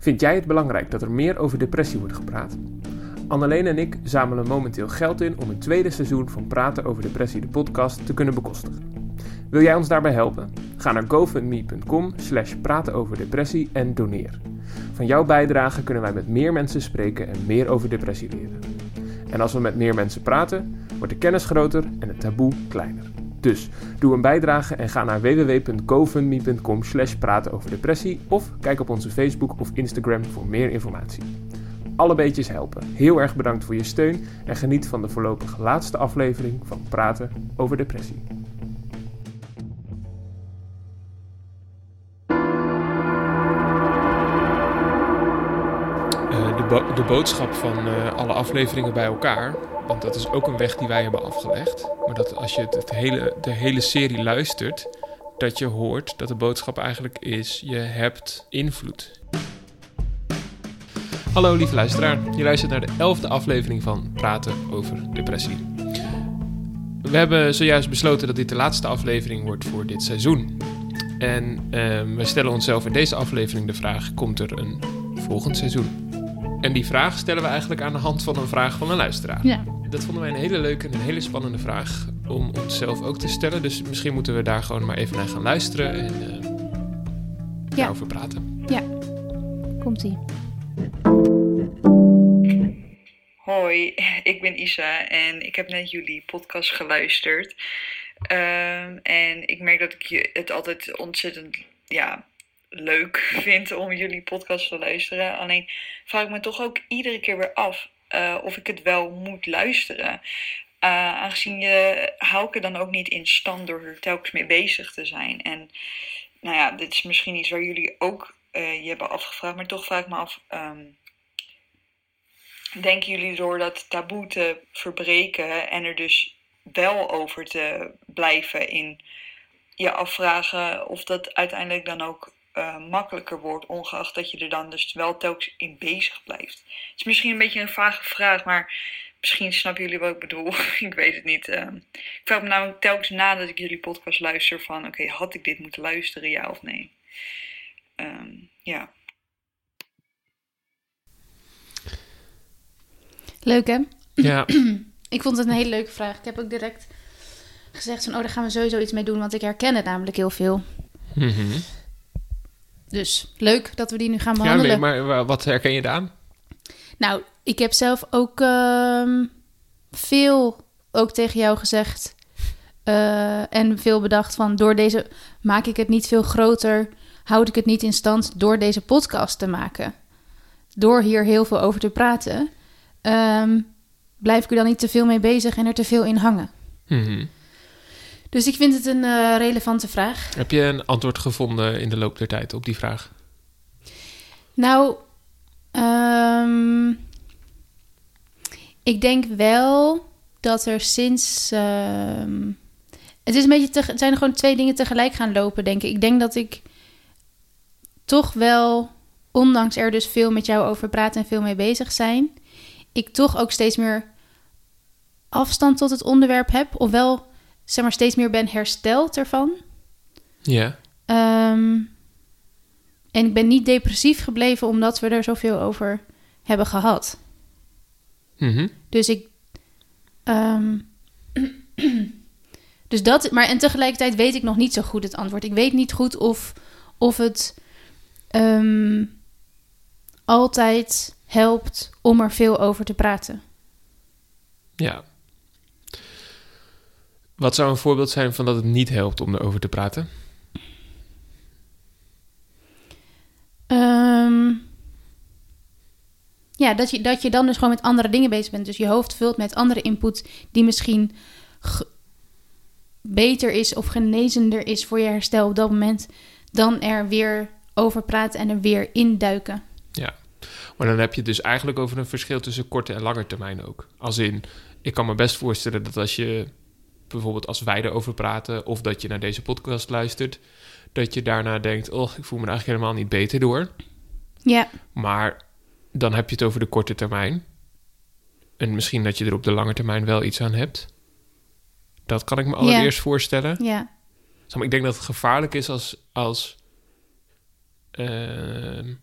Vind jij het belangrijk dat er meer over depressie wordt gepraat? Anneleen en ik zamelen momenteel geld in om een tweede seizoen van Praten over Depressie, de podcast, te kunnen bekostigen. Wil jij ons daarbij helpen? Ga naar gofundme.com slash en doneer. Van jouw bijdrage kunnen wij met meer mensen spreken en meer over depressie leren. En als we met meer mensen praten, wordt de kennis groter en het taboe kleiner. Dus doe een bijdrage en ga naar www.gofundme.com slash praten over depressie of kijk op onze Facebook of Instagram voor meer informatie. Alle beetjes helpen. Heel erg bedankt voor je steun en geniet van de voorlopig laatste aflevering van Praten over depressie. De boodschap van eh, alle afleveringen bij elkaar. Want dat is ook een weg die wij hebben afgelegd. Maar dat als je het, het hele, de hele serie luistert, dat je hoort dat de boodschap eigenlijk is: je hebt invloed. Hallo lieve luisteraar, je luistert naar de elfde aflevering van Praten over Depressie. We hebben zojuist besloten dat dit de laatste aflevering wordt voor dit seizoen. En ehm, we stellen onszelf in deze aflevering de vraag: komt er een volgend seizoen? En die vraag stellen we eigenlijk aan de hand van een vraag van een luisteraar. Ja. Dat vonden wij een hele leuke en een hele spannende vraag om onszelf ook te stellen. Dus misschien moeten we daar gewoon maar even naar gaan luisteren en Ja. daarover praten. Komt-ie. Hoi, ik ben Isa en ik heb net jullie podcast geluisterd. Ehm, en ik merk dat ik je- het altijd ontzettend ja, leuk vind om jullie podcast te luisteren. Alleen vraag ik me toch ook iedere keer weer af eh, of ik het wel moet luisteren. Eh, aangezien je hou ik dan ook niet in stand door er telkens mee bezig te zijn. En nou ja, dit is misschien iets waar jullie ook eh, je hebben afgevraagd, maar toch vraag ik me af. ehm, denken jullie door dat taboe te verbreken en er dus wel over te blijven in je afvragen of dat uiteindelijk dan ook eh, makkelijker wordt, ongeacht dat je er dan dus wel telkens in bezig blijft? Het is misschien een beetje een vage vraag, maar misschien snappen jullie wat ik bedoel. ik weet het niet. Ehm, ik vraag me namelijk telkens nadat ik jullie podcast luister van, oké, had ik dit moeten luisteren, ja of nee? Ehm, ja. Leuk hè? Ja, Ik vond het een hele leuke vraag. Ik heb ook direct gezegd van, oh, daar gaan we sowieso iets mee doen, want ik herken het namelijk heel veel. Mhm. Dus leuk dat we die nu gaan ja behandelen. nee, maar wa- wat herken je aan? Nou, ik heb zelf ook ehm, veel ook tegen jou gezegd eh, en veel bedacht van door deze maak ik het niet veel groter, houd ik het niet in stand door deze podcast te maken. Door hier heel veel over te praten, ehm, blijf ik er dan niet te veel mee bezig en er te veel in hangen. Mhm. Dus ik vind het een eh, relevante vraag. Heb je een antwoord gevonden in de loop der tijd op die vraag? Nou, ehm, ik denk wel dat er sinds. ehm, het, is een beetje te, het zijn gewoon twee dingen tegelijk gaan lopen, denk ik. Ik denk dat ik toch wel, ondanks er dus veel met jou over praten en veel mee bezig zijn, ik toch ook steeds meer afstand tot het onderwerp heb. Ofwel, zeg maar, steeds meer ben hersteld ervan. Ja. Ehm, en ik ben niet depressief gebleven omdat we er zoveel over hebben gehad. Mhm. Dus ik. ehm, dus dat. Maar en tegelijkertijd weet ik nog niet zo goed het antwoord. Ik weet niet goed of, of het ehm, altijd helpt om er veel over te praten. Ja. Wat zou een voorbeeld zijn van dat het niet helpt om erover te praten? Ehm, ja, dat je, dat je dan dus gewoon met andere dingen bezig bent. Dus je hoofd vult met andere input die misschien beter is of genezender is voor je herstel op dat moment. Dan er weer over praten en er weer induiken. Ja. Maar dan heb je het dus eigenlijk over een verschil tussen korte en lange termijn ook. Als in, ik kan me best voorstellen dat als je bijvoorbeeld als wij erover praten... of dat je naar deze podcast luistert... dat je daarna denkt, oh, ik voel me er eigenlijk helemaal niet beter door. Ja, Maar dan heb je het over de korte termijn. En misschien dat je er op de lange termijn wel iets aan hebt. Dat kan ik me allereerst voorstellen. ja, maar, ik denk dat het gevaarlijk is als, als, ehm,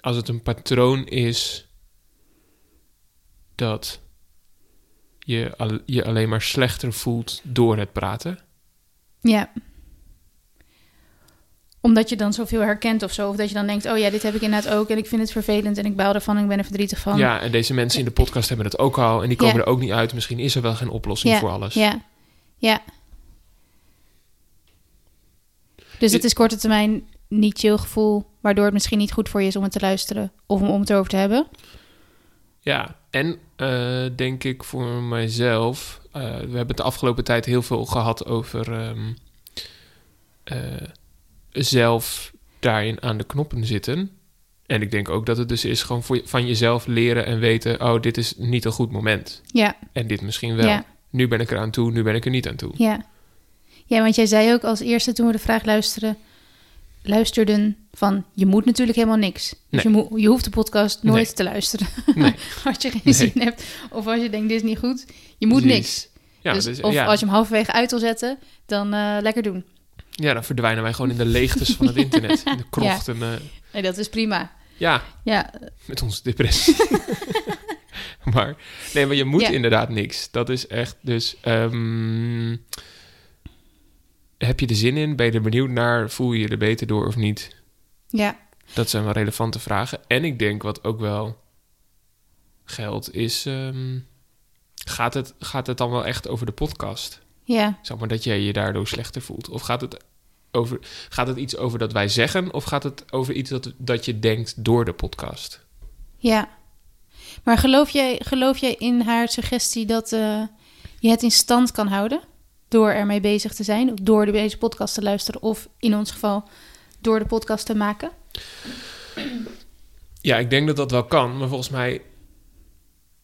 als het een patroon is dat je al- je alleen maar slechter voelt door het praten. Ja. Omdat je dan zoveel herkent of zo. Of dat je dan denkt, oh ja, dit heb ik inderdaad ook. En ik vind het vervelend en ik baal ervan en ik ben er verdrietig van. Ja, en deze mensen in de podcast hebben het ook al en die komen Ja. er ook niet uit. Misschien is er wel geen oplossing ja, voor alles. Ja, ja. Dus het is korte termijn niet chill gevoel, waardoor het misschien niet goed voor je is om het te luisteren of om, om het erover te hebben. Ja, en eh, denk ik voor mijzelf. eh, we hebben het de afgelopen tijd heel veel gehad over ehm, eh, zelf daarin aan de knoppen zitten. En ik denk ook dat het dus is gewoon voor, je- van jezelf leren en weten: oh, dit is niet een goed moment. Ja, En dit misschien wel. ja, Nu ben ik er aan toe, nu ben ik er niet aan toe. ja. Ja, want jij zei ook als eerste toen we de vraag luisteren, luisterden van je moet natuurlijk helemaal niks. Dus Nee. je, moet, je hoeft de podcast nooit Nee. te luisteren. Nee. als je geen zin hebt of als je denkt dit is niet goed, je moet Precies. niks. Ja, dus, dus, of ja. als je hem halverwege uit wil zetten, dan eh, lekker doen. ja, dan verdwijnen wij gewoon in de leegtes van het internet. In de krochten. eh, Nee, dat is prima. ja, Ja, met onze depressie. maar nee, maar je moet Ja. inderdaad niks. Dat is echt dus. ehm, heb je er zin in? Ben je er benieuwd naar? Voel je je er beter door of niet? ja, Dat zijn wel relevante vragen. En ik denk wat ook wel geldt is. ehm, gaat, het, gaat het dan wel echt over de podcast? ja. Zeg maar dat jij je daardoor slechter voelt? Of gaat het, over, gaat het iets over dat wij zeggen? Of gaat het over iets dat, dat je denkt door de podcast? Ja. Maar geloof jij, geloof jij in haar suggestie dat eh, je het in stand kan houden? Door ermee bezig te zijn, door deze podcast te luisteren, of in ons geval door de podcast te maken? Ja, ik denk dat dat wel kan, maar volgens mij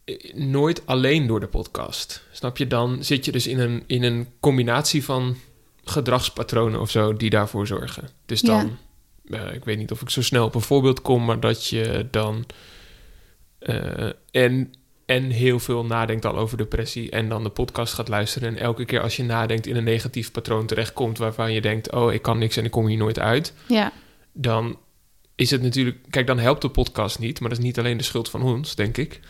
eh, nooit alleen door de podcast. Snap je? Dan zit je dus in een, in een combinatie van gedragspatronen of zo die daarvoor zorgen. Dus dan, eh, ik weet niet of ik zo snel op een voorbeeld kom, maar dat je dan eh, en, en heel veel nadenkt al over depressie en dan de podcast gaat luisteren en elke keer als je nadenkt in een negatief patroon terechtkomt waarvan je denkt, oh, ik kan niks en ik kom hier nooit uit Ja, dan is het natuurlijk... Kijk, dan helpt de podcast niet, maar dat is niet alleen de schuld van ons, denk ik.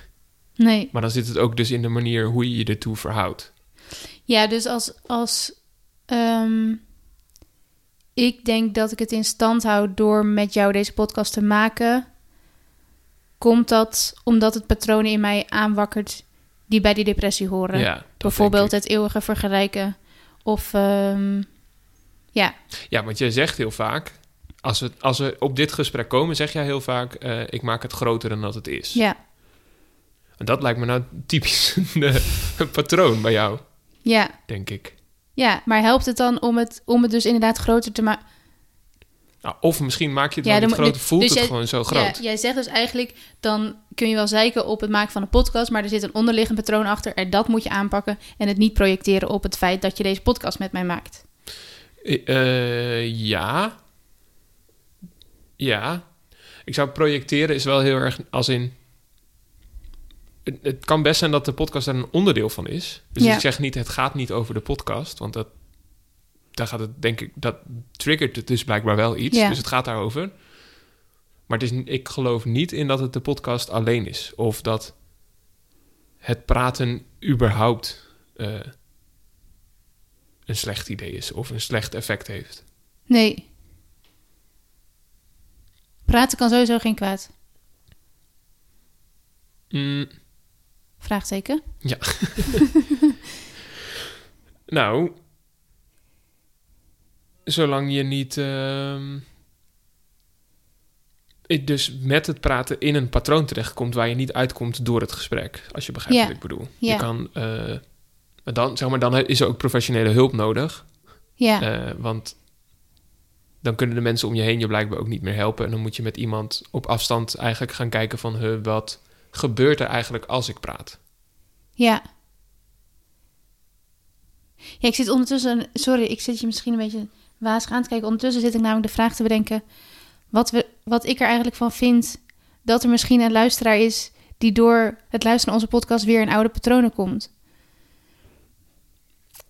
nee. Maar dan zit het ook dus in de manier hoe je je ertoe verhoudt. Ja, dus als, als ehm, ik denk dat ik het in stand houd door met jou deze podcast te maken, komt dat omdat het patronen in mij aanwakkert die bij die depressie horen. Ja, Bijvoorbeeld het eeuwige vergelijken. Of ehm, ja. Ja, want jij zegt heel vaak... Als we, als we op dit gesprek komen, zeg jij heel vaak... eh, ik maak het groter dan dat het is. ja, En dat lijkt me nou typisch een, eh, een patroon bij jou, ja, denk ik. ja. Maar helpt het dan om het, om het dus inderdaad groter te maken? Nou, of misschien maak je het Ja, wel niet moet- groter, voelt dus het jij- gewoon zo Ja, groot. jij zegt dus eigenlijk, dan kun je wel zeiken op het maken van een podcast, maar er zit een onderliggend patroon achter en dat moet je aanpakken en het niet projecteren op het feit dat je deze podcast met mij maakt. Eh, ja. Ja. Ik zou projecteren is wel heel erg als in... Het, het kan best zijn dat de podcast er een onderdeel van is. Dus Ja. ik zeg niet, het gaat niet over de podcast. Want dat, daar gaat het, denk ik, dat triggert het dus blijkbaar wel iets. Ja. Dus het gaat daarover. Maar het is, ik geloof niet in dat het de podcast alleen is. Of dat het praten überhaupt eh, een slecht idee is. Of een slecht effect heeft. Nee. Praten kan sowieso geen kwaad. Mm, Vraagteken. nou, zolang je niet. ik dus met het praten in een patroon terechtkomt waar je niet uitkomt door het gesprek. Als je begrijpt wat ik bedoel. Je kan. eh, dan, zeg maar, dan is er ook professionele hulp nodig. Ja, Eh, want dan kunnen de mensen om je heen je blijkbaar ook niet meer helpen. En dan moet je met iemand op afstand eigenlijk gaan kijken van... huh, wat gebeurt er eigenlijk als ik praat? ja. Ja, ik zit ondertussen... Sorry, ik zit je misschien een beetje wazig aan te kijken. Ondertussen zit ik namelijk de vraag te bedenken... Wat, we, wat ik er eigenlijk van vind... dat er misschien een luisteraar is... die door het luisteren naar onze podcast weer in oude patronen komt.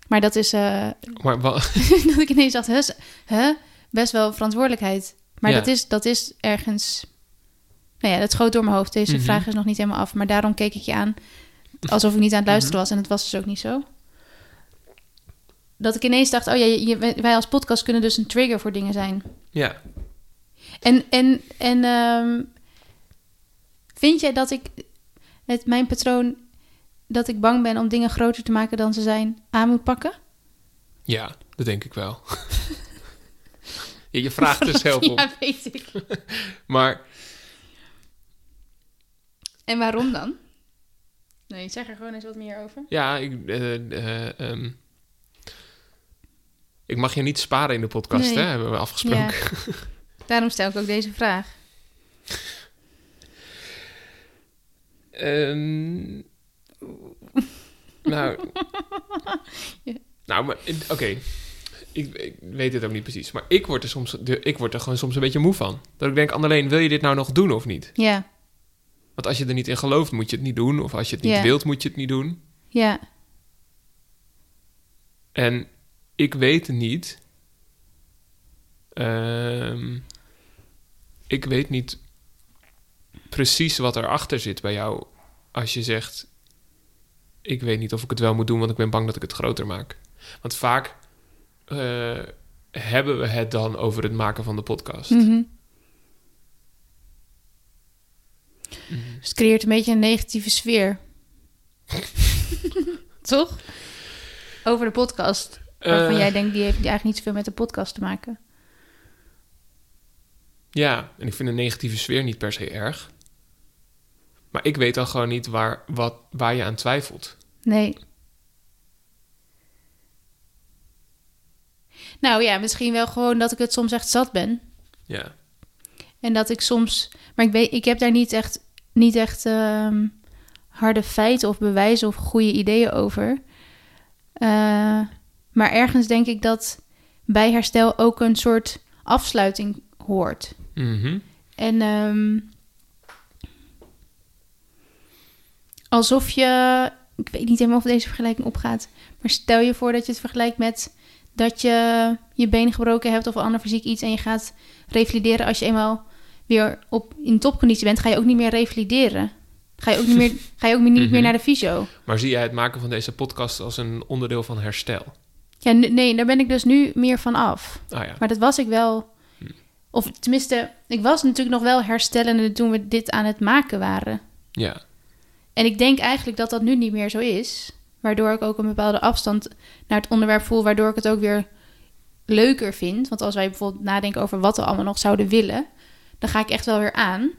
Maar dat is... eh, Maar wa- dat ik ineens dacht, huh, huh, best wel verantwoordelijkheid. Maar Ja. dat, is, dat is ergens Nou ja, dat schoot door mijn hoofd. Deze Mhm. vraag is nog niet helemaal af. Maar daarom keek ik je aan alsof ik niet aan het luisteren was. En dat was dus ook niet zo. Dat ik ineens dacht, oh ja, je- je- wij als podcast kunnen dus een trigger voor dingen zijn. Ja. En, en, en ehm, vind jij dat ik het mijn patroon dat ik bang ben om dingen groter te maken dan ze zijn aan moet pakken? Ja, dat denk ik wel. Je vraagt er zelf om. Ja, weet ik. Maar En waarom dan? Nee, zeg er gewoon eens wat meer over. ja, ik, eh, eh, ehm, ik mag je niet sparen in de podcast, Nee. hè? Hebben we afgesproken. Daarom stel ik ook deze vraag. Ehm, nou, Ja. nou, maar oké. Ik, ik weet het ook niet precies. Maar ik word er soms, ik word er gewoon soms een beetje moe van. Dat ik denk, Annalleen, wil je dit nou nog doen of niet? Ja, Want als je er niet in gelooft, moet je het niet doen. Of als je het niet Ja. wilt, moet je het niet doen. ja, En ik weet niet. ehm, ik weet niet precies wat erachter zit bij jou als je zegt: Ik weet niet of ik het wel moet doen, want ik ben bang dat ik het groter maak. Want vaak eh, hebben we het dan over het maken van de podcast. Mhm. Dus het creëert een beetje een negatieve sfeer. Toch? Over de podcast. Waarvan Eh, jij denkt, die heeft eigenlijk niet zoveel met de podcast te maken. Ja, en ik vind een negatieve sfeer niet per se erg. Maar ik weet dan gewoon niet waar, wat, waar je aan twijfelt. Nee. Nou ja, misschien wel gewoon dat ik het soms echt zat ben. Ja. En dat ik soms... Maar ik, weet, ik heb daar niet echt, niet echt ehm, harde feiten of bewijzen of goede ideeën over. Eh, maar ergens denk ik dat bij herstel ook een soort afsluiting hoort. Mhm. En ehm, alsof je, ik weet niet helemaal of deze vergelijking opgaat, maar stel je voor dat je het vergelijkt met dat je je been gebroken hebt of een ander fysiek iets en je gaat revalideren als je eenmaal weer op, in topconditie bent, ga je ook niet meer revalideren. Ga je ook niet meer, ga je ook niet Mhm. meer naar de fysio. Maar zie jij het maken van deze podcast als een onderdeel van herstel? Ja, nee, daar ben ik dus nu meer van af. Ah ja. Maar dat was ik wel. Of tenminste, ik was natuurlijk nog wel herstellende toen we dit aan het maken waren. Ja. En ik denk eigenlijk dat dat nu niet meer zo is. Waardoor ik ook een bepaalde afstand naar het onderwerp voel. Waardoor ik het ook weer leuker vind. Want als wij bijvoorbeeld nadenken over wat we allemaal nog zouden willen. Dan ga ik echt wel weer aan.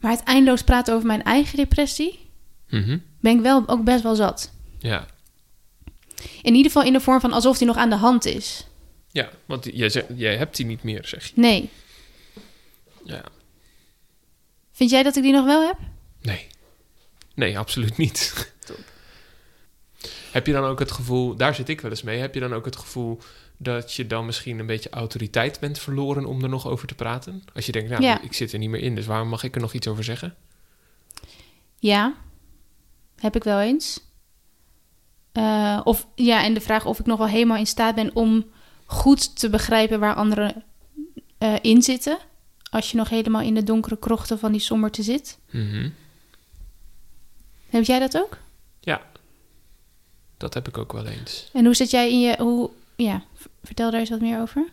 Maar het eindeloos praten over mijn eigen depressie. Mhm. Ben ik wel ook best wel zat. Ja. In ieder geval in de vorm van alsof die nog aan de hand is. Ja, want jij, zegt, jij hebt die niet meer, zeg je. Nee. Ja. Vind jij dat ik die nog wel heb? Nee. Nee, absoluut niet. Heb je dan ook het gevoel, daar zit ik wel eens mee, heb je dan ook het gevoel dat je dan misschien een beetje autoriteit bent verloren om er nog over te praten? Als je denkt, nou, Ja. ik zit er niet meer in, dus waarom mag ik er nog iets over zeggen? Ja, heb ik wel eens. Eh, of ja, en de vraag of ik nog wel helemaal in staat ben om goed te begrijpen waar anderen eh, in zitten. Als je nog helemaal in de donkere krochten van die somberte zit. Mhm. Heb jij dat ook? Ja, dat heb ik ook wel eens. En hoe zit jij in je. Hoe, ja, vertel daar eens wat meer over.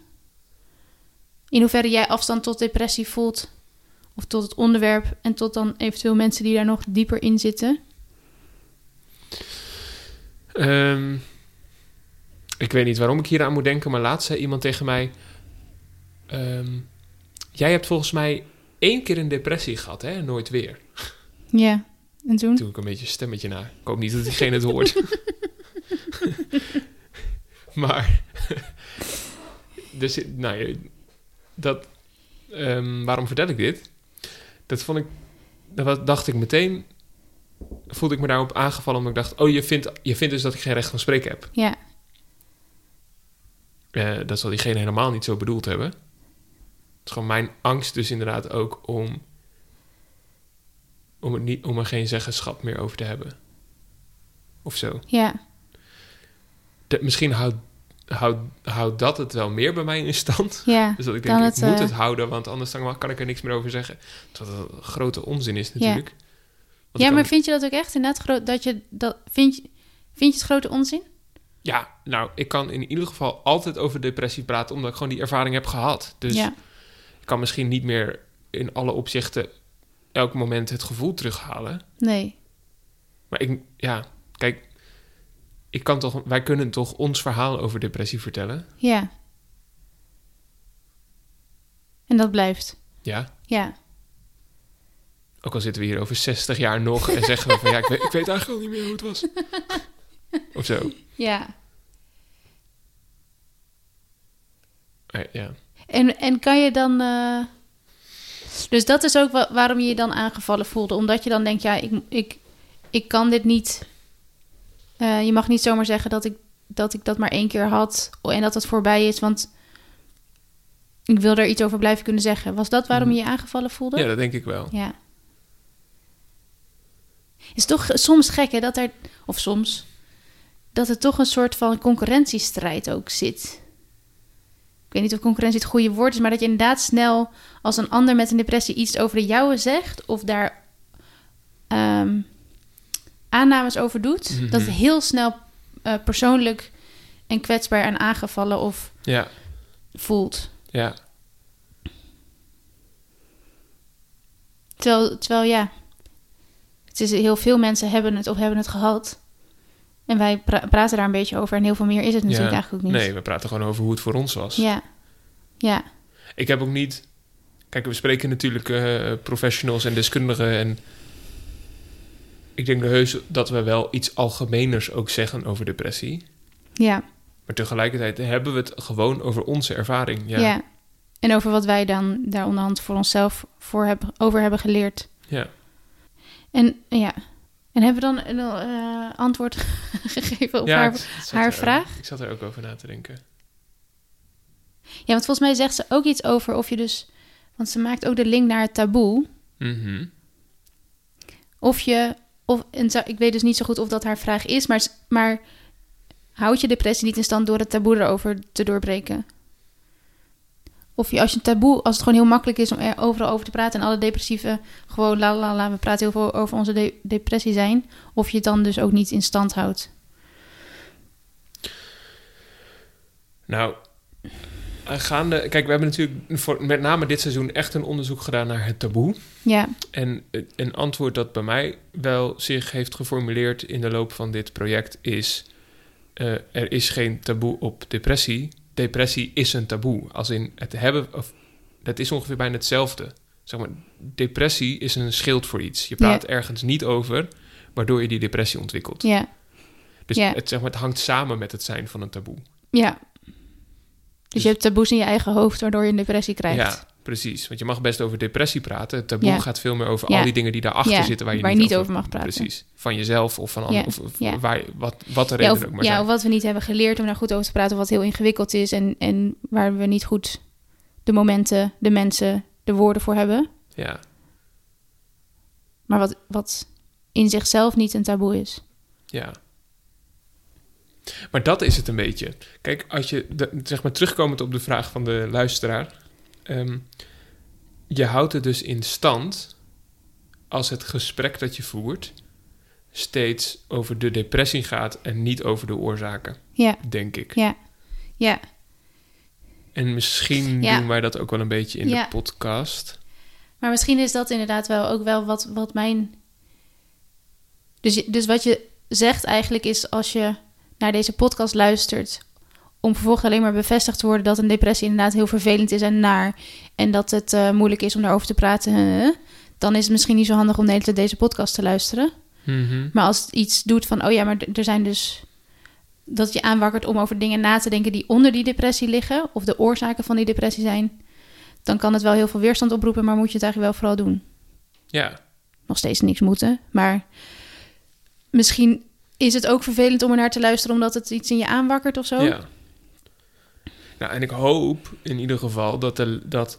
In hoeverre jij afstand tot depressie voelt. Of tot het onderwerp. En tot dan eventueel mensen die daar nog dieper in zitten. Ehm, ik weet niet waarom ik hier aan moet denken, maar laatst zei iemand tegen mij... ehm, jij hebt volgens mij één keer een depressie gehad, hè? Nooit weer. Ja, en toen? Toen ik een beetje een stemmetje na. Ik hoop niet dat diegene het hoort. maar... dus, nou, ja, dat... ehm, waarom vertel ik dit? Dat vond ik... Dat dacht ik meteen... Voelde ik me daarop aangevallen omdat ik dacht... Oh, je vindt, je vindt dus dat ik geen recht van spreken heb. Ja, Eh, dat zal diegene helemaal niet zo bedoeld hebben. Het is gewoon mijn angst dus inderdaad ook om... Om, het niet, om er geen zeggenschap meer over te hebben. Of zo. ja, De- misschien houdt houdt houdt dat het wel meer bij mij in stand. Ja, Dus dat ik denk, het, ik moet eh, het houden, want anders dan kan ik er niks meer over zeggen. Terwijl dat een grote onzin is natuurlijk. Want ja maar vind je dat ook echt inderdaad groot? Dat je dat vind je, vind je het grote onzin? Ja, nou, ik kan in ieder geval altijd over depressie praten, omdat ik gewoon die ervaring heb gehad. Dus ja, ik kan misschien niet meer in alle opzichten elk moment het gevoel terughalen. nee. Maar ik, ja, kijk, ik kan toch, wij kunnen toch ons verhaal over depressie vertellen. Ja. En dat blijft. Ja, Ja. Ook al zitten we hier over 60 jaar nog en zeggen we van ja, ik weet, ik weet eigenlijk al niet meer hoe het was. Of zo. Ja. Ja, En, en kan je dan. eh, Dus dat is ook wa- waarom je je dan aangevallen voelde. Omdat je dan denkt, ja, ik, ik, ik kan dit niet. eh, je mag niet zomaar zeggen dat ik, dat ik dat maar één keer had en dat het voorbij is. Want ik wil er iets over blijven kunnen zeggen. Was dat waarom je je aangevallen voelde? ja dat denk ik wel. Ja. Is toch soms gek, hè, dat er, of soms, dat er toch een soort van concurrentiestrijd ook zit. Ik weet niet of concurrentie het goede woord is, maar dat je inderdaad snel, als een ander met een depressie iets over de jouwe zegt, of daar ehm, aannames over doet, Mhm. dat heel snel eh, persoonlijk en kwetsbaar en aangevallen of Ja, voelt. ja, Terwijl, terwijl ja, het is, heel veel mensen hebben het of hebben het gehad. En wij pra- praten daar een beetje over. En heel veel meer is het natuurlijk Ja. eigenlijk ook niet. nee, we praten gewoon over hoe het voor ons was. Ja, ja, Ik heb ook niet. Kijk, we spreken natuurlijk eh, professionals en deskundigen. En ik denk heus dat we wel iets algemeners ook zeggen over depressie. ja, Maar tegelijkertijd hebben we het gewoon over onze ervaring. Ja. ja. En over wat wij dan daar onderhand voor onszelf voor hebben, over hebben geleerd. ja. En ja, en hebben we dan een eh, antwoord gegeven op Ja, haar... haar er- vraag? Ik zat er ook over na te denken. Ja, want volgens mij zegt ze ook iets over of je dus... Want ze maakt ook de link naar het taboe. Mhm. Of je, of, en ik weet dus niet zo goed of dat haar vraag is, maar, maar houd je depressie niet in stand door het taboe erover te doorbreken? Of je, als je een taboe, als het gewoon heel makkelijk is om er overal over te praten en alle depressieve gewoon la la la, we praten heel veel over onze de- depressie zijn, of je het dan dus ook niet in stand houdt. Nou, eh, gaande. Kijk, we hebben natuurlijk voor, met name dit seizoen echt een onderzoek gedaan naar het taboe. Ja, En eh, een antwoord dat bij mij wel zich heeft geformuleerd in de loop van dit project is: eh, er is geen taboe op depressie. Depressie is een taboe. Als in het hebben, of dat is ongeveer bijna hetzelfde. Zeg maar, depressie is een schild voor iets. Je praat ergens niet over, waardoor je die depressie ontwikkelt. ja, Dus het, zeg maar, het hangt samen met het zijn van een taboe. ja. Dus je hebt taboes in je eigen hoofd, waardoor je een depressie krijgt. Ja, precies. Want je mag best over depressie praten. Het taboe Ja. gaat veel meer over Ja. al die dingen die daarachter Ja, zitten waar je waar niet, je niet over mag praten. Precies. Van jezelf of van anderen. Of, waar, wat, wat de reden of, ook maar ja, zijn. of wat we niet hebben geleerd om daar goed over te praten, of wat heel ingewikkeld is en, en waar we niet goed de momenten, de mensen, de woorden voor hebben. Ja. Maar wat, wat in zichzelf niet een taboe is. Ja. Maar dat is het een beetje. Kijk, als je, de, zeg maar, terugkomend op de vraag van de luisteraar. Ehm, je houdt het dus in stand als het gesprek dat je voert steeds over de depressie gaat en niet over de oorzaken, Ja, denk ik. ja, ja. En misschien Ja. doen wij dat ook wel een beetje in Ja. de podcast. Maar misschien is dat inderdaad wel ook wel wat, wat mijn. Dus, dus wat je zegt eigenlijk is als je naar deze podcast luistert. Om vervolgens alleen maar bevestigd te worden dat een depressie inderdaad heel vervelend is en naar. en dat het eh, moeilijk is om daarover te praten. dan is het misschien niet zo handig om de hele tijd deze podcast te luisteren. Mhm. Maar als het iets doet van, oh ja, maar er zijn dus. dat je aanwakkert om over dingen na te denken die onder die depressie liggen. of de oorzaken van die depressie zijn. dan kan het wel heel veel weerstand oproepen, maar moet je het eigenlijk wel vooral doen. Ja, Nog steeds niks moeten, maar misschien is het ook vervelend om er naar te luisteren omdat het iets in je aanwakkert of zo. Ja. Nou, en ik hoop in ieder geval dat de, dat,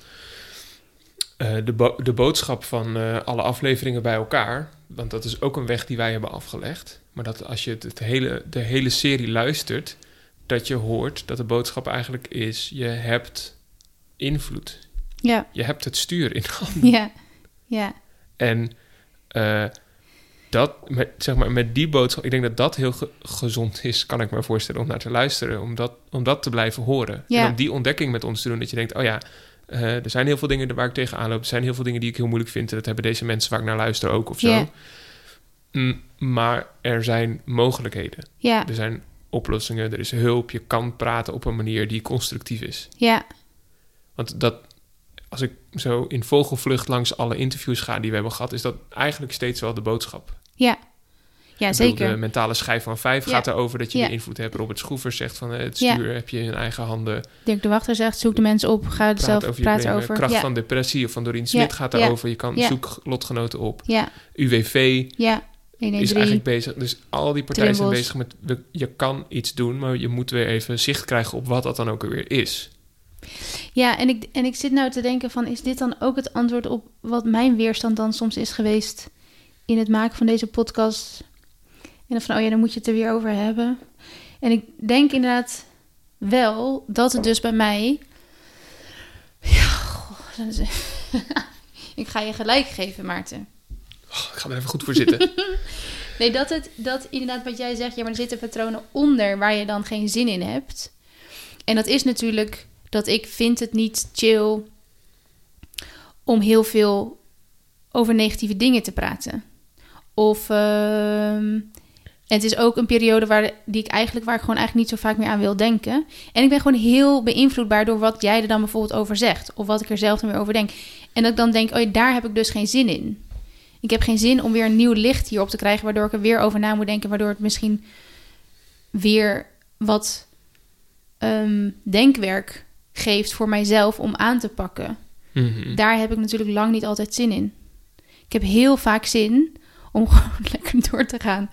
eh, de, bo- de boodschap van eh, alle afleveringen bij elkaar, want dat is ook een weg die wij hebben afgelegd, maar dat als je het, het hele, de hele serie luistert, dat je hoort dat de boodschap eigenlijk is: je hebt invloed. Ja, Je hebt het stuur in handen. ja, ja, En eh, dat, met, zeg maar, met die boodschap, ik denk dat dat heel ge- gezond is, kan ik me voorstellen, om naar te luisteren, om dat, om dat te blijven horen. Ja. En om die ontdekking met ons te doen, dat je denkt, oh ja, eh, er zijn heel veel dingen waar ik tegenaan loop, er zijn heel veel dingen die ik heel moeilijk vind, en dat hebben deze mensen waar ik naar luister ook of zo. Mm, maar er zijn mogelijkheden, er zijn oplossingen, er is hulp, je kan praten op een manier die constructief is. ja, Want dat, als ik zo in vogelvlucht langs alle interviews ga die we hebben gehad, is dat eigenlijk steeds wel de boodschap. Ja. Ja, bedoel, zeker. De mentale schijf van vijf Ja. gaat erover dat je Ja. meer invloed hebt. Robert Schroever zegt van eh, het Ja. stuur heb je in eigen handen. Dirk de Wachter zegt, zoek de mensen op, ga er Praat zelf over praten over. Kracht ja, van depressie of van Doreen Smit gaat Ja. daarover. Je kan zoek lotgenoten op. ja, UWV ja. 113. is eigenlijk bezig. Dus al die partijen zijn bezig met je kan iets doen, maar je moet weer even zicht krijgen op wat dat dan ook weer is. Ja, en ik, en ik zit nou te denken van, is dit dan ook het antwoord op wat mijn weerstand dan soms is geweest in het maken van deze podcast? En dan van, oh ja, dan moet je het er weer over hebben. En ik denk inderdaad wel dat het dus bij mij... Ja, goh, is- ik ga je gelijk geven, Maarten. Oh, ik ga er even goed voor zitten. Nee, dat het, dat inderdaad wat jij zegt, ja, maar er zitten patronen onder waar je dan geen zin in hebt. En dat is natuurlijk dat ik vind het niet chill om heel veel over negatieve dingen te praten. Of ehm, het is ook een periode waar, die ik eigenlijk, waar ik gewoon eigenlijk niet zo vaak meer aan wil denken. En ik ben gewoon heel beïnvloedbaar door wat jij er dan bijvoorbeeld over zegt. Of wat ik er zelf dan weer over denk. En dat ik dan denk, oh ja, daar heb ik dus geen zin in. Ik heb geen zin om weer een nieuw licht hierop te krijgen, waardoor ik er weer over na moet denken, waardoor het misschien weer wat ehm, denkwerk geeft voor mijzelf om aan te pakken. Mhm. Daar heb ik natuurlijk lang niet altijd zin in. Ik heb heel vaak zin om gewoon lekker door te gaan.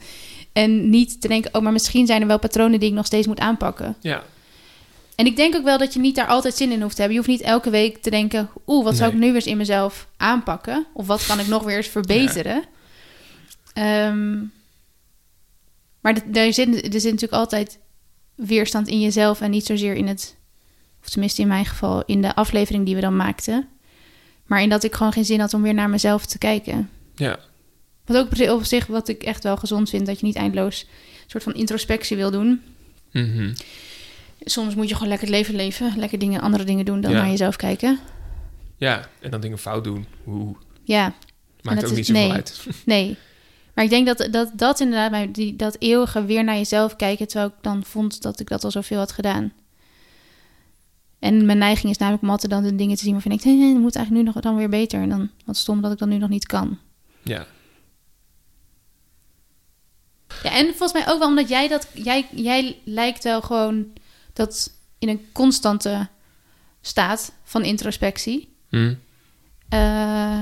En niet te denken, oh, maar misschien zijn er wel patronen die ik nog steeds moet aanpakken. Ja, En ik denk ook wel dat je niet daar altijd zin in hoeft te hebben. Je hoeft niet elke week te denken, oeh, wat zou ik nu weer eens in mezelf aanpakken? Of wat kan ik nog weer eens verbeteren? Ehm, maar er zit, er zit natuurlijk altijd weerstand in jezelf en niet zozeer in het, of tenminste in mijn geval, in de aflevering die we dan maakten. Maar in dat ik gewoon geen zin had om weer naar mezelf te kijken. ja, Wat ook op zich, wat ik echt wel gezond vind, dat je niet eindeloos een soort van introspectie wil doen. Mhm. Soms moet je gewoon lekker het leven leven. Lekker dingen, andere dingen doen dan Ja. naar jezelf kijken. ja. En dan dingen fout doen. Oeh, Ja, maakt ook is- niet zoveel nee. uit. nee. Maar ik denk dat dat, dat inderdaad, die, dat eeuwige weer naar jezelf kijken... terwijl ik dan vond dat ik dat al zoveel had gedaan. En mijn neiging is namelijk om altijd dan de dingen te zien waarvan ik denk... het moet eigenlijk nu nog dan weer beter. En dan wat stom dat ik dat nu nog niet kan. Ja, Ja, en volgens mij ook wel omdat jij dat... Jij, jij lijkt wel gewoon dat in een constante staat van introspectie... Hm. Eh,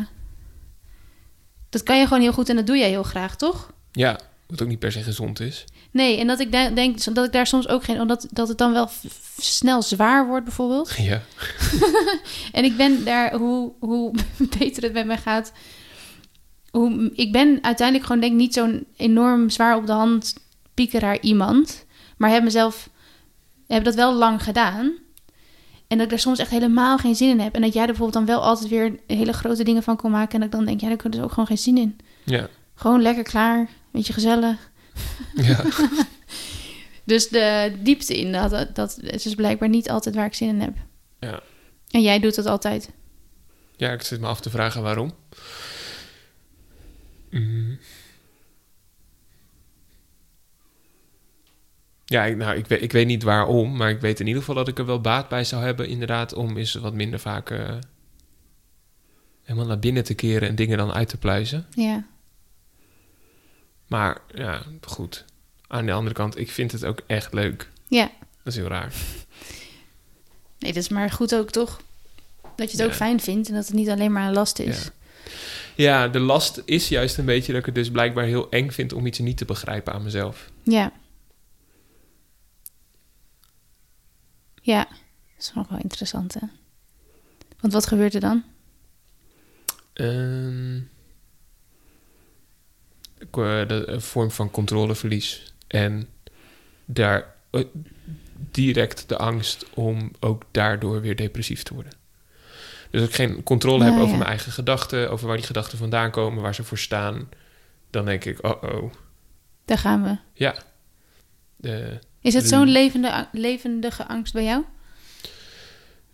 dat kan je gewoon heel goed en dat doe jij heel graag, toch? ja. Wat ook niet per se gezond is. Nee, en dat ik de- denk dat ik daar soms ook geen... Omdat dat het dan wel snel zwaar wordt bijvoorbeeld. Ja, En ik ben daar, hoe, hoe beter het met mij gaat... Hoe, ik ben uiteindelijk gewoon denk ik niet zo'n enorm zwaar op de hand piekeraar iemand. Maar heb mezelf... Heb dat wel lang gedaan. En dat ik daar soms echt helemaal geen zin in heb. En dat jij er bijvoorbeeld dan wel altijd weer hele grote dingen van kon maken. En dat ik dan denk, ja, daar heb ik dus ook gewoon geen zin in. ja, Gewoon lekker klaar, beetje gezellig. ja. Dus de diepte in, dat, dat is dus blijkbaar niet altijd waar ik zin in heb. Ja. En jij doet dat altijd. Ja, ik zit me af te vragen waarom. Mm. Ja, ik, nou, ik weet, ik weet niet waarom, maar ik weet in ieder geval dat ik er wel baat bij zou hebben, inderdaad, om eens wat minder vaak eh, helemaal naar binnen te keren en dingen dan uit te pluizen. Ja. Maar ja, goed. Aan de andere kant, ik vind het ook echt leuk. Ja. Dat is heel raar. Nee, dat is maar goed ook toch? Dat je het ook fijn vindt en dat het niet alleen maar een last is. Ja. Ja, de last is juist een beetje dat ik het dus blijkbaar heel eng vind om iets niet te begrijpen aan mezelf. Ja. Ja. Dat is nog wel interessant, hè? Want wat gebeurt er dan? De, een vorm van controleverlies. En daar eh, direct de angst om ook daardoor weer depressief te worden. Dus als ik geen controle heb over ja. mijn eigen gedachten, over waar die gedachten vandaan komen, waar ze voor staan, dan denk ik, oh oh, Daar gaan we. ja. Is het zo'n levende, levendige angst bij jou?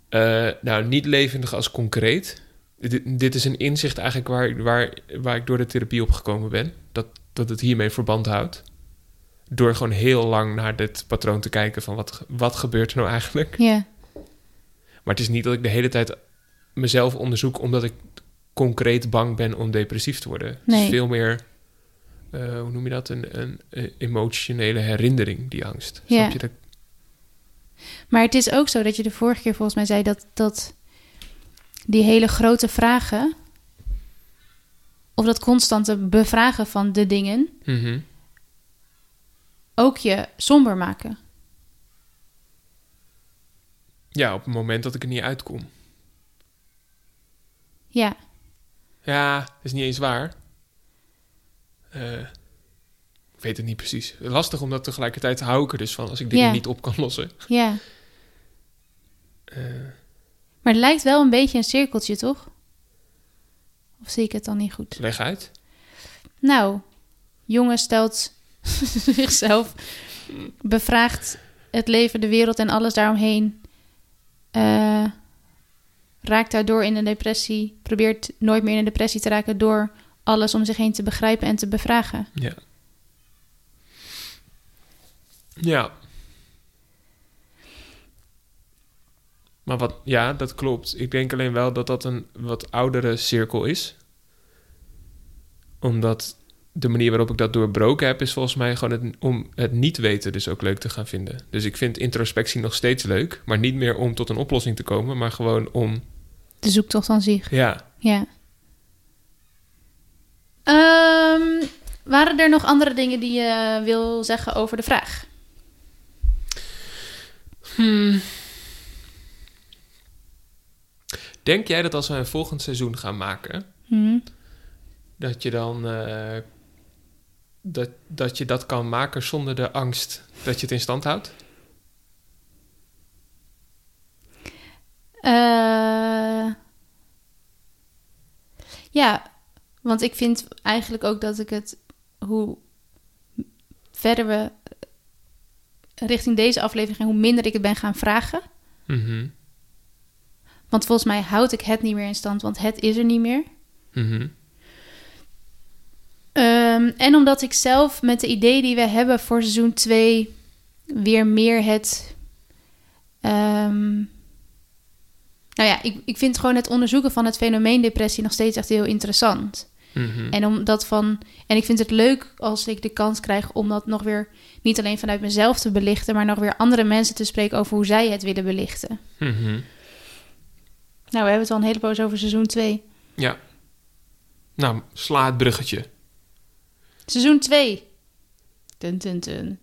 Eh, nou, niet levendig als concreet. Dit, dit is een inzicht eigenlijk waar, waar, waar ik door de therapie op gekomen ben. Dat, dat het hiermee verband houdt. Door gewoon heel lang naar dit patroon te kijken van wat, wat gebeurt er nou eigenlijk. Ja. Maar het is niet dat ik de hele tijd mezelf onderzoek omdat ik concreet bang ben om depressief te worden. Het Nee. is veel meer, eh, hoe noem je dat, een, een, een emotionele herinnering, die angst. Ja. Snap je dat? Maar het is ook zo dat je de vorige keer volgens mij zei dat, dat die hele grote vragen, of dat constante bevragen van de dingen, Mhm. ook je somber maken. Ja, op het moment dat ik er niet uitkom. Ja, Ja, dat is niet eens waar. Eh, ik weet het niet precies. Lastig omdat tegelijkertijd hou ik er dus van als ik dingen niet op kan lossen. ja. Eh, Maar het lijkt wel een beetje een cirkeltje, toch? Of zie ik het dan niet goed? leg uit. Nou, jongen stelt zichzelf, bevraagt het leven, de wereld en alles daaromheen. eh, raakt daardoor in een depressie, probeert nooit meer in een depressie te raken door alles om zich heen te begrijpen en te bevragen. Ja. Ja. Maar wat, ja, dat klopt. Ik denk alleen wel dat dat een wat oudere cirkel is. Omdat de manier waarop ik dat doorbroken heb, is volgens mij gewoon het, om het niet weten dus ook leuk te gaan vinden. Dus ik vind introspectie nog steeds leuk, maar niet meer om tot een oplossing te komen, maar gewoon om, De zoektocht van zich. ja, Ja. Ehm, waren er nog andere dingen die je wil zeggen over de vraag? Denk jij dat als we een volgend seizoen gaan maken, Hm. dat je dan eh, dat, dat je dat kan maken zonder de angst dat je het in stand houdt? Eh, ja, want ik vind eigenlijk ook dat ik het, hoe verder we richting deze aflevering gaan, hoe minder ik het ben gaan vragen. Mhm. Want volgens mij houd ik het niet meer in stand, want het is er niet meer. Mhm. Ehm, en omdat ik zelf met de idee die we hebben voor seizoen 2 weer meer het. ehm, nou ja, ik, ik vind gewoon het onderzoeken van het fenomeen depressie nog steeds echt heel interessant. Mhm. En om dat van. En ik vind het leuk als ik de kans krijg om dat nog weer niet alleen vanuit mezelf te belichten, maar nog weer andere mensen te spreken over hoe zij het willen belichten. Mhm. Nou, we hebben het al een hele poos over seizoen 2. Ja. Nou, sla het bruggetje. Seizoen 2. Dun, dun, dun.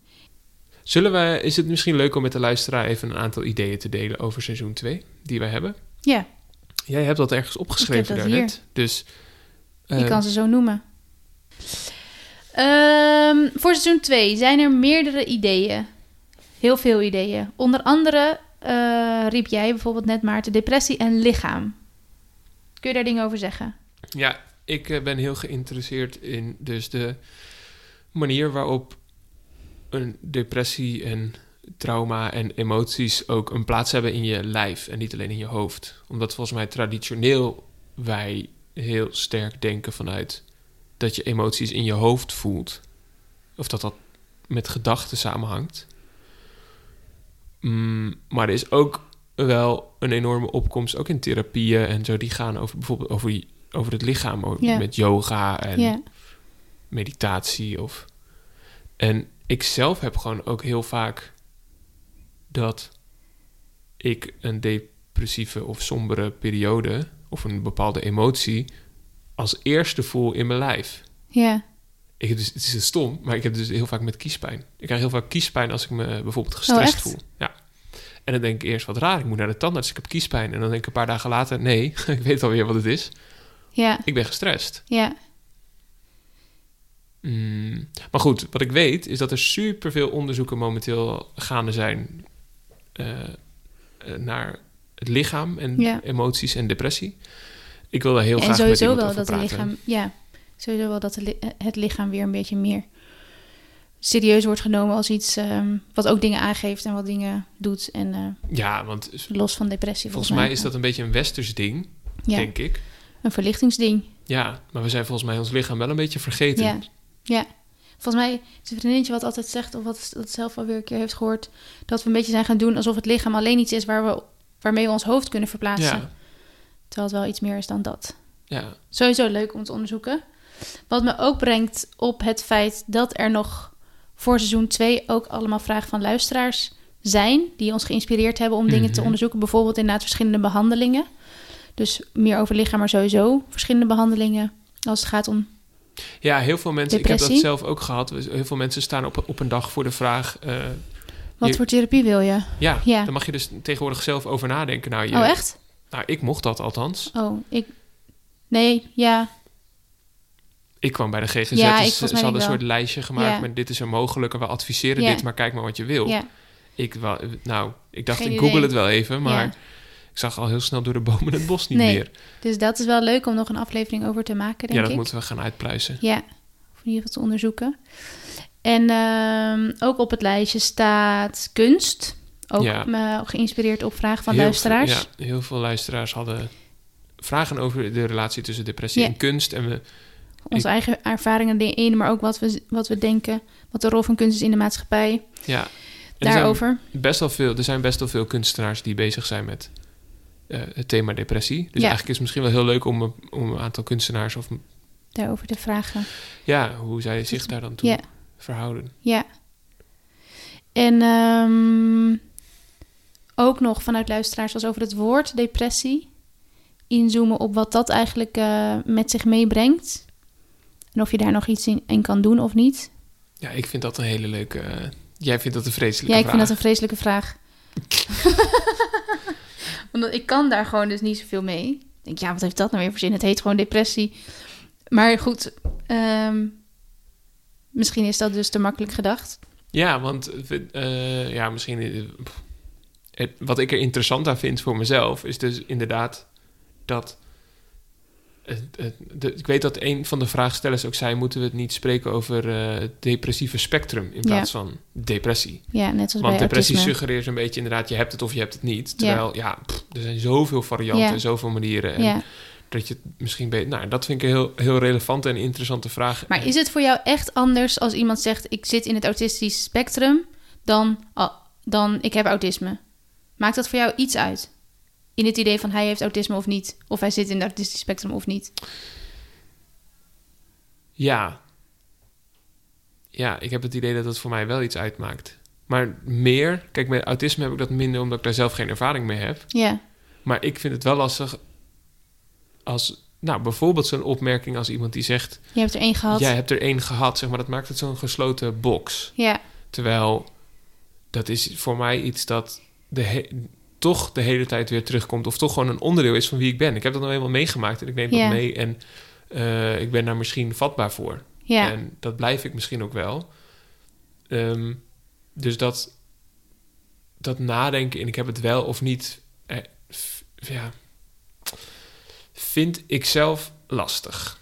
Zullen we, is het misschien leuk om met de luisteraar even een aantal ideeën te delen over seizoen 2 die wij hebben? Ja, Jij hebt dat ergens opgeschreven dat daarnet. Dus je eh, kan ze zo noemen. Ehm, voor seizoen 2 zijn er meerdere ideeën. Heel veel ideeën. Onder andere eh, riep jij bijvoorbeeld net Maarten depressie en lichaam. Kun je daar dingen over zeggen? Ja, ik eh, ben heel geïnteresseerd in dus de manier waarop een depressie en trauma en emoties ook een plaats hebben in je lijf en niet alleen in je hoofd. Omdat volgens mij traditioneel wij heel sterk denken vanuit dat je emoties in je hoofd voelt. Of dat dat met gedachten samenhangt. Mm, maar er is ook wel een enorme opkomst, ook in therapieën en zo, die gaan over bijvoorbeeld over, over het lichaam, over- met yoga en meditatie. Of... En ik zelf heb gewoon ook heel vaak dat ik een depressieve of sombere periode of een bepaalde emotie als eerste voel in mijn lijf. Ja. Ik heb dus, het is stom, maar ik heb dus heel vaak met kiespijn. Ik krijg heel vaak kiespijn als ik me bijvoorbeeld gestrest echt? voel. Ja. En dan denk ik eerst wat raar, ik moet naar de tandarts, ik heb kiespijn. En dan denk ik een paar dagen later, nee, ik weet alweer wat het is. Ja. Ik ben gestrest. Ja. Mm, maar goed, wat ik weet is dat er superveel onderzoeken momenteel gaande zijn eh, eh, naar het lichaam en Ja. emoties en depressie. Ik wil daar heel en graag sowieso wel dat het lichaam, ja, sowieso wel dat li- het lichaam weer een beetje meer serieus wordt genomen als iets ehm, wat ook dingen aangeeft en wat dingen doet. En eh, Ja, want los van depressie. volgens mij is dat een beetje een westers ding, ja, denk ik. een verlichtingsding. Ja, maar we zijn volgens mij ons lichaam wel een beetje vergeten. Ja, ja. Volgens mij is een vriendinnetje wat altijd zegt, of wat dat zelf alweer een keer heeft gehoord, dat we een beetje zijn gaan doen alsof het lichaam alleen iets is waar we, waarmee we ons hoofd kunnen verplaatsen. ja, Terwijl het wel iets meer is dan dat. ja. Sowieso leuk om te onderzoeken. Wat me ook brengt op het feit dat er nog voor seizoen 2 ook allemaal vragen van luisteraars zijn. Die ons geïnspireerd hebben om dingen te Mhm. onderzoeken. Bijvoorbeeld inderdaad verschillende behandelingen. Dus meer over lichaam, maar sowieso verschillende behandelingen. Als het gaat om. Ja, heel veel mensen, ik heb dat zelf ook gehad. Heel veel mensen staan op, op een dag voor de vraag... eh, Wat Je- voor therapie wil je? ja, Ja. daar mag je dus tegenwoordig zelf over nadenken. Nou, je, Oh, echt? nou, ik mocht dat althans. Oh, ik. Nee, ja. Ik kwam bij de GGZ, Ja, dus ze hadden een wel. soort lijstje gemaakt Ja. met dit is er mogelijk en we adviseren Ja. dit, maar kijk maar wat je wil. ja. Ik, wel, nou, ik dacht, Geen ik google idee. het wel even, maar zag al heel snel door de bomen het bos niet Nee, meer. Dus dat is wel leuk om nog een aflevering over te maken, denk Ja, dat ik. moeten we gaan uitpluizen. Ja, of in ieder geval te onderzoeken. En ehm, ook op het lijstje staat kunst. Ook Ja. me geïnspireerd op vragen van Heel luisteraars. veel- ja, heel veel luisteraars hadden vragen over de relatie tussen depressie Ja. en kunst. En we, Onze eigen ervaringen in, maar ook wat we, wat we denken, wat de rol van kunst is in de maatschappij. ja, er Daarover. best wel veel, er zijn best wel veel kunstenaars die bezig zijn met eh, het thema depressie. Dus Ja. eigenlijk is het misschien wel heel leuk om, een- om een aantal kunstenaars of Daarover te vragen. ja, hoe zij zich daar dan toe Ja. verhouden. Ja. En ehm, ook nog vanuit luisteraars was over het woord depressie. Inzoomen op wat dat eigenlijk eh, met zich meebrengt. En of je daar nog iets in, in kan doen of niet. Ja, ik vind dat een hele leuke. eh, jij vindt dat een vreselijke Ja, ik vraag. vind dat een vreselijke vraag. Ik kan daar gewoon dus niet zoveel mee. Ik denk, ja, wat heeft dat nou weer voor zin? Het heet gewoon depressie. Maar goed, ehm, misschien is dat dus te makkelijk gedacht. Ja, want eh, ja, misschien. eh, wat ik er interessant aan vind voor mezelf is dus inderdaad dat. Het- de- ik weet dat een van de vraagstellers ook zei: moeten we het niet spreken over eh, het depressieve spectrum in Ja. plaats van depressie? Ja, net zoals Want bij depressie autisme. suggereert een beetje inderdaad: je hebt het of je hebt het niet. Terwijl ja, pff, er zijn zoveel varianten, Ja. zoveel manieren. En dat je het misschien beter. Nou, dat vind ik een heel, heel relevante en interessante vraag. Maar is het voor jou echt anders als iemand zegt: Ik zit in het autistisch spectrum, dan, dan ik heb autisme? Maakt dat voor jou iets uit? In het idee van hij heeft autisme of niet? Of hij zit in het autistisch spectrum of niet? Ja. Ja, ik heb het idee dat het voor mij wel iets uitmaakt. Maar meer, kijk, met autisme heb ik dat minder omdat ik daar zelf geen ervaring mee heb. Ja, Maar ik vind het wel lastig als, nou, bijvoorbeeld zo'n opmerking als iemand die zegt: je hebt er één gehad. Jij hebt er één gehad, zeg maar, dat maakt het zo'n gesloten box. Ja, Terwijl dat is voor mij iets dat de toch de hele tijd weer terugkomt, of toch gewoon een onderdeel is van wie ik ben. Ik heb dat nou eenmaal meegemaakt en ik neem Ja. dat mee en eh, ik ben daar misschien vatbaar voor. ja. En dat blijf ik misschien ook wel. Ehm, dus dat, dat nadenken in ik heb het wel of niet, eh, f- ja, vind ik zelf lastig.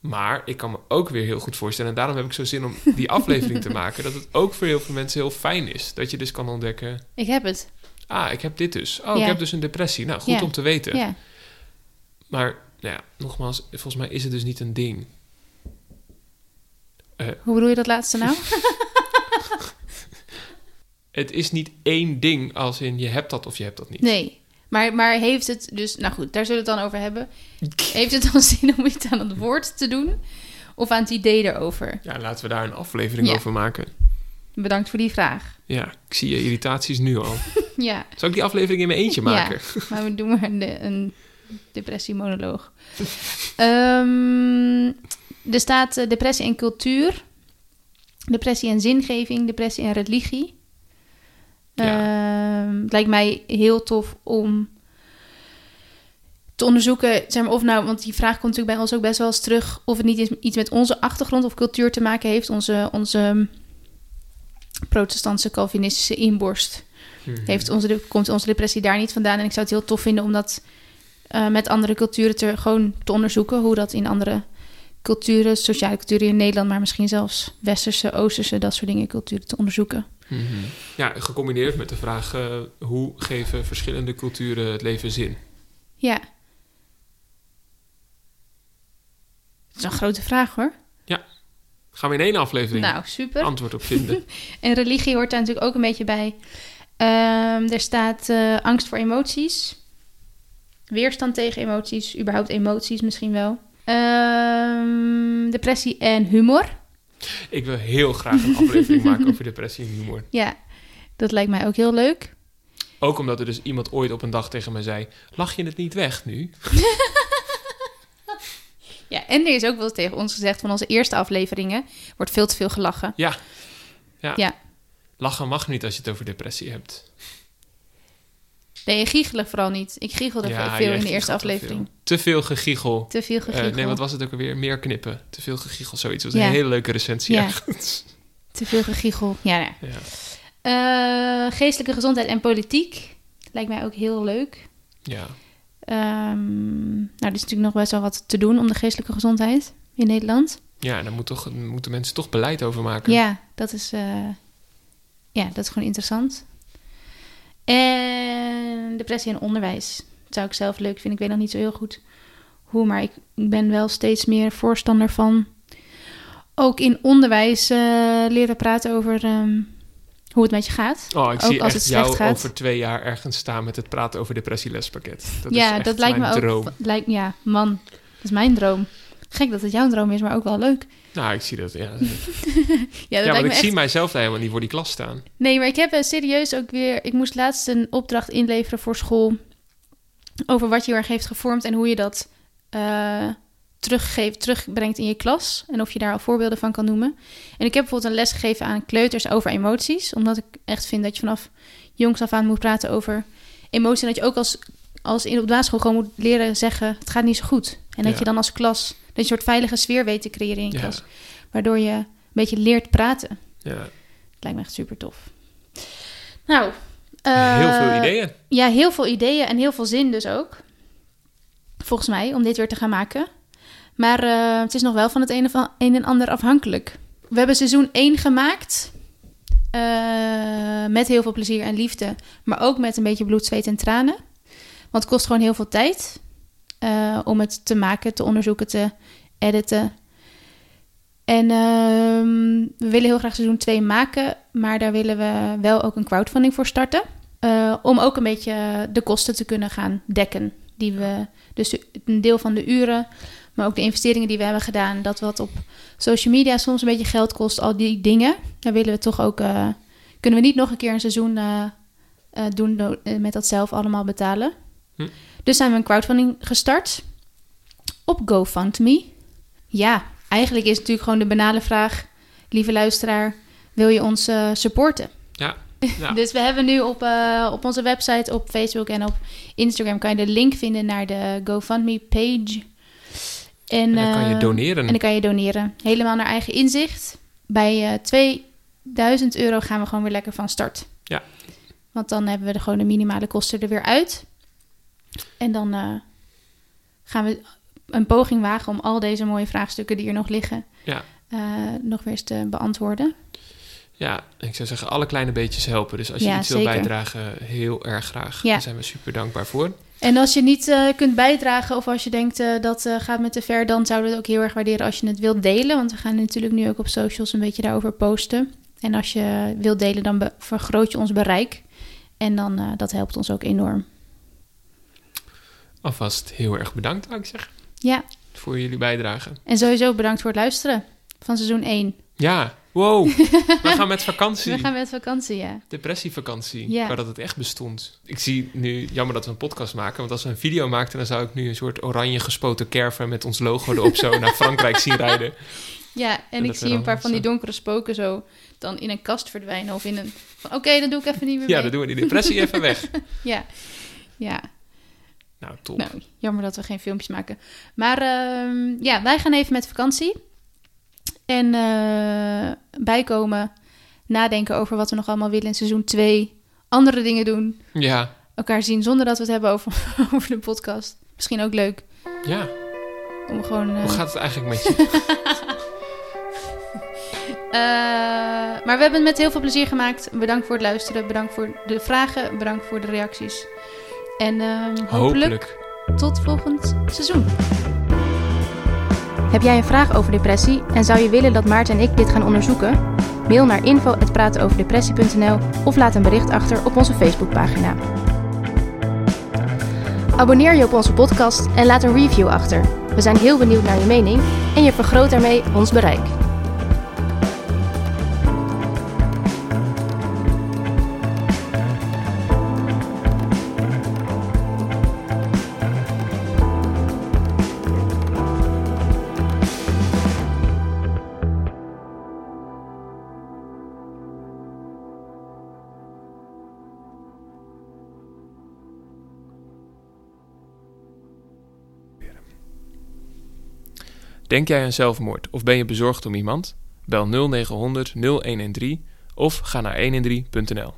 Maar ik kan me ook weer heel goed voorstellen, en daarom heb ik zo zin om die aflevering te maken, dat het ook voor heel veel mensen heel fijn is. Dat je dus kan ontdekken, ik heb het. Ah, ik heb dit dus. Oh, ik heb dus een depressie. Nou, goed om te weten. Ja. Maar, nou ja, nogmaals, volgens mij is het dus niet een ding. Hoe bedoel je dat laatste nou? Het is niet één ding als in je hebt dat of je hebt dat niet. Nee. Maar, maar heeft het dus... Nou goed, daar zullen we het dan over hebben. Heeft het dan zin om iets aan het woord te doen? Of aan het idee erover? Ja, laten we daar een aflevering Ja. over maken. Bedankt voor die vraag. Ja, ik zie je irritaties nu al. Ja, Zal ik die aflevering in mijn eentje maken? maar we doen maar een, een depressiemonoloog. Ehm, er staat eh, depressie en cultuur. Depressie en zingeving. Depressie en religie. Ehm, het lijkt mij heel tof om te onderzoeken, zeg maar, of nou, want die vraag komt natuurlijk bij ons ook best wel eens terug, of het niet iets met onze achtergrond of cultuur te maken heeft, onze, onze protestantse Calvinistische inborst. Mhm. Heeft onze, komt onze depressie daar niet vandaan? En ik zou het heel tof vinden om dat eh, met andere culturen te, gewoon te onderzoeken, hoe dat in andere culturen, sociale culturen in Nederland, maar misschien zelfs westerse, oosterse, dat soort dingen, culturen te onderzoeken. Mhm. Ja, gecombineerd met de vraag eh, hoe geven verschillende culturen het leven zin? Ja. Dat is een grote vraag hoor. Gaan we in één aflevering Nou, super. antwoord op vinden? En religie hoort daar natuurlijk ook een beetje bij. Ehm, er staat eh, angst voor emoties. Weerstand tegen emoties. Überhaupt emoties misschien wel. Ehm, depressie en humor. Ik wil heel graag een aflevering maken over depressie en humor. Ja, dat lijkt mij ook heel leuk. Ook omdat er dus iemand ooit op een dag tegen mij zei... Lach je het niet weg nu? Ja, en er is ook wel tegen ons gezegd van onze eerste afleveringen wordt veel te veel gelachen. Ja. ja. Ja. Lachen mag niet als je het over depressie hebt. Nee, giechelen vooral niet. Ik giechelde Ja, veel in de eerste aflevering. veel. Te veel gegiegel. Te veel Eh, gegiechel. nee, wat was het ook alweer? Meer knippen. Te veel gegiegel, zoiets. Dat was Ja. een hele leuke recensie. Ja. ergens. Te veel gegiechel. Ja, ja. Ja. Eh, geestelijke gezondheid en politiek. Lijkt mij ook heel leuk. ja. Ehm, nou, er is natuurlijk nog best wel wat te doen om de geestelijke gezondheid in Nederland. Ja, en daar moet toch, moeten mensen toch beleid over maken. Ja, dat is, eh, ja, dat is gewoon interessant. En depressie en onderwijs. Dat zou ik zelf leuk vinden. Ik weet nog niet zo heel goed hoe, maar ik ben wel steeds meer voorstander van ook in onderwijs eh, leren praten over ehm, hoe het met je gaat. Oh, ik Ook zie als het slecht jou gaat. over twee jaar ergens staan met het praten over depressielespakket. Dat ja, is echt dat lijkt me ook. droom. Lijkt, ja, man, dat is mijn droom. Gek dat het jouw droom is, maar ook wel leuk. Nou, ik zie dat. Ja, Ja, dat ja lijkt want ik echt zie mijzelf daar helemaal niet voor die klas staan. Nee, maar ik heb eh, serieus ook weer... Ik moest laatst een opdracht inleveren voor school... over wat je heel erg heeft gevormd... en hoe je dat eh, teruggeeft, terugbrengt in je klas. En of je daar al voorbeelden van kan noemen. En ik heb bijvoorbeeld een les gegeven aan kleuters over emoties. Omdat ik echt vind dat je vanaf jongs af aan moet praten over emoties. En dat je ook als, als in op de basisschool gewoon moet leren zeggen... het gaat niet zo goed. En dat Ja. je dan als klas... een soort veilige sfeer weet te creëren in je klas. Waardoor je een beetje leert praten. ja. Lijkt me echt super tof. Nou, heel eh, veel ideeën. Ja, heel veel ideeën en heel veel zin dus ook. Volgens mij, om dit weer te gaan maken. Maar eh, het is nog wel van het een, of een en ander afhankelijk. We hebben seizoen 1 gemaakt. eh, met heel veel plezier en liefde. Maar ook met een beetje bloed, zweet en tranen. Want het kost gewoon heel veel tijd. Eh, om het te maken, te onderzoeken, te editen. En ehm, we willen heel graag seizoen 2 maken. Maar daar willen we wel ook een crowdfunding voor starten. Eh, om ook een beetje de kosten te kunnen gaan dekken. Die we, dus een deel van de uren, maar ook de investeringen die we hebben gedaan. Dat wat op social media soms een beetje geld kost, al die dingen. Daar willen we toch ook, eh, kunnen we niet nog een keer een seizoen doen do- met dat zelf allemaal betalen. Hm. Dus zijn we een crowdfunding gestart op GoFundMe. Ja, eigenlijk is het natuurlijk gewoon de banale vraag, lieve luisteraar, wil je ons eh, supporten? Ja. Ja. Dus we hebben nu op, eh, op onze website, op Facebook en op Instagram... kan je de link vinden naar de GoFundMe-page. En dan kan je eh, doneren. En dan kan je doneren. Helemaal naar eigen inzicht. Bij eh 2000 euro gaan we gewoon weer lekker van start. Ja. Want dan hebben we de, gewoon de minimale kosten er weer uit. En dan eh, gaan we een poging wagen om al deze mooie vraagstukken die er nog liggen... Ja. eh, nog weer eens te beantwoorden. Ja, ik zou zeggen, alle kleine beetjes helpen. Dus als je Ja, iets wil bijdragen, heel erg graag. Ja. Daar zijn we super dankbaar voor. En als je niet eh, kunt bijdragen of als je denkt dat gaat me te ver, dan zouden we het ook heel erg waarderen als je het wilt delen. Want we gaan natuurlijk nu ook op socials een beetje daarover posten. En als je wilt delen, dan vergroot je ons bereik. En dan dat helpt ons ook enorm. Alvast heel erg bedankt, zou ik zeggen, Ja, voor jullie bijdrage. en sowieso bedankt voor het luisteren van seizoen 1. Ja, wow. we gaan met vakantie. We gaan met vakantie, ja. Depressievakantie. Ja. Wou dat het echt bestond. Ik zie nu, jammer dat we een podcast maken, want als we een video maakten, dan zou ik nu een soort oranje gespoten caravan met ons logo erop zo naar Frankrijk zien rijden. Ja, en, En ik zie een paar van die donkere spoken zo dan in een kast verdwijnen of in een... Oké, dan doe ik even niet meer Ja, mee. dan doen we die depressie even weg. Ja, ja. Nou, top. Nou, jammer dat we geen filmpjes maken. Maar ehm, ja, wij gaan even met vakantie. En eh, bijkomen, nadenken over wat we nog allemaal willen in seizoen 2. Andere dingen doen. Ja, Elkaar zien zonder dat we het hebben over, over de podcast. Misschien ook leuk. ja. Om gewoon... eh, Hoe gaat het eigenlijk met je? Eh, maar we hebben het met heel veel plezier gemaakt. Bedankt voor het luisteren. Bedankt voor de vragen. Bedankt voor de reacties. En ehm, hopelijk, Hopelijk. tot volgend seizoen. Heb jij een vraag over depressie en zou je willen dat Maarten en ik dit gaan onderzoeken? Mail naar info.pratenoverdepressie.nl of laat een bericht achter op onze Facebookpagina. Abonneer je op onze podcast en laat een review achter. We zijn heel benieuwd naar je mening en je vergroot daarmee ons bereik. Denk jij aan zelfmoord of ben je bezorgd om iemand? Bel 0900 0113 of ga naar 113.nl.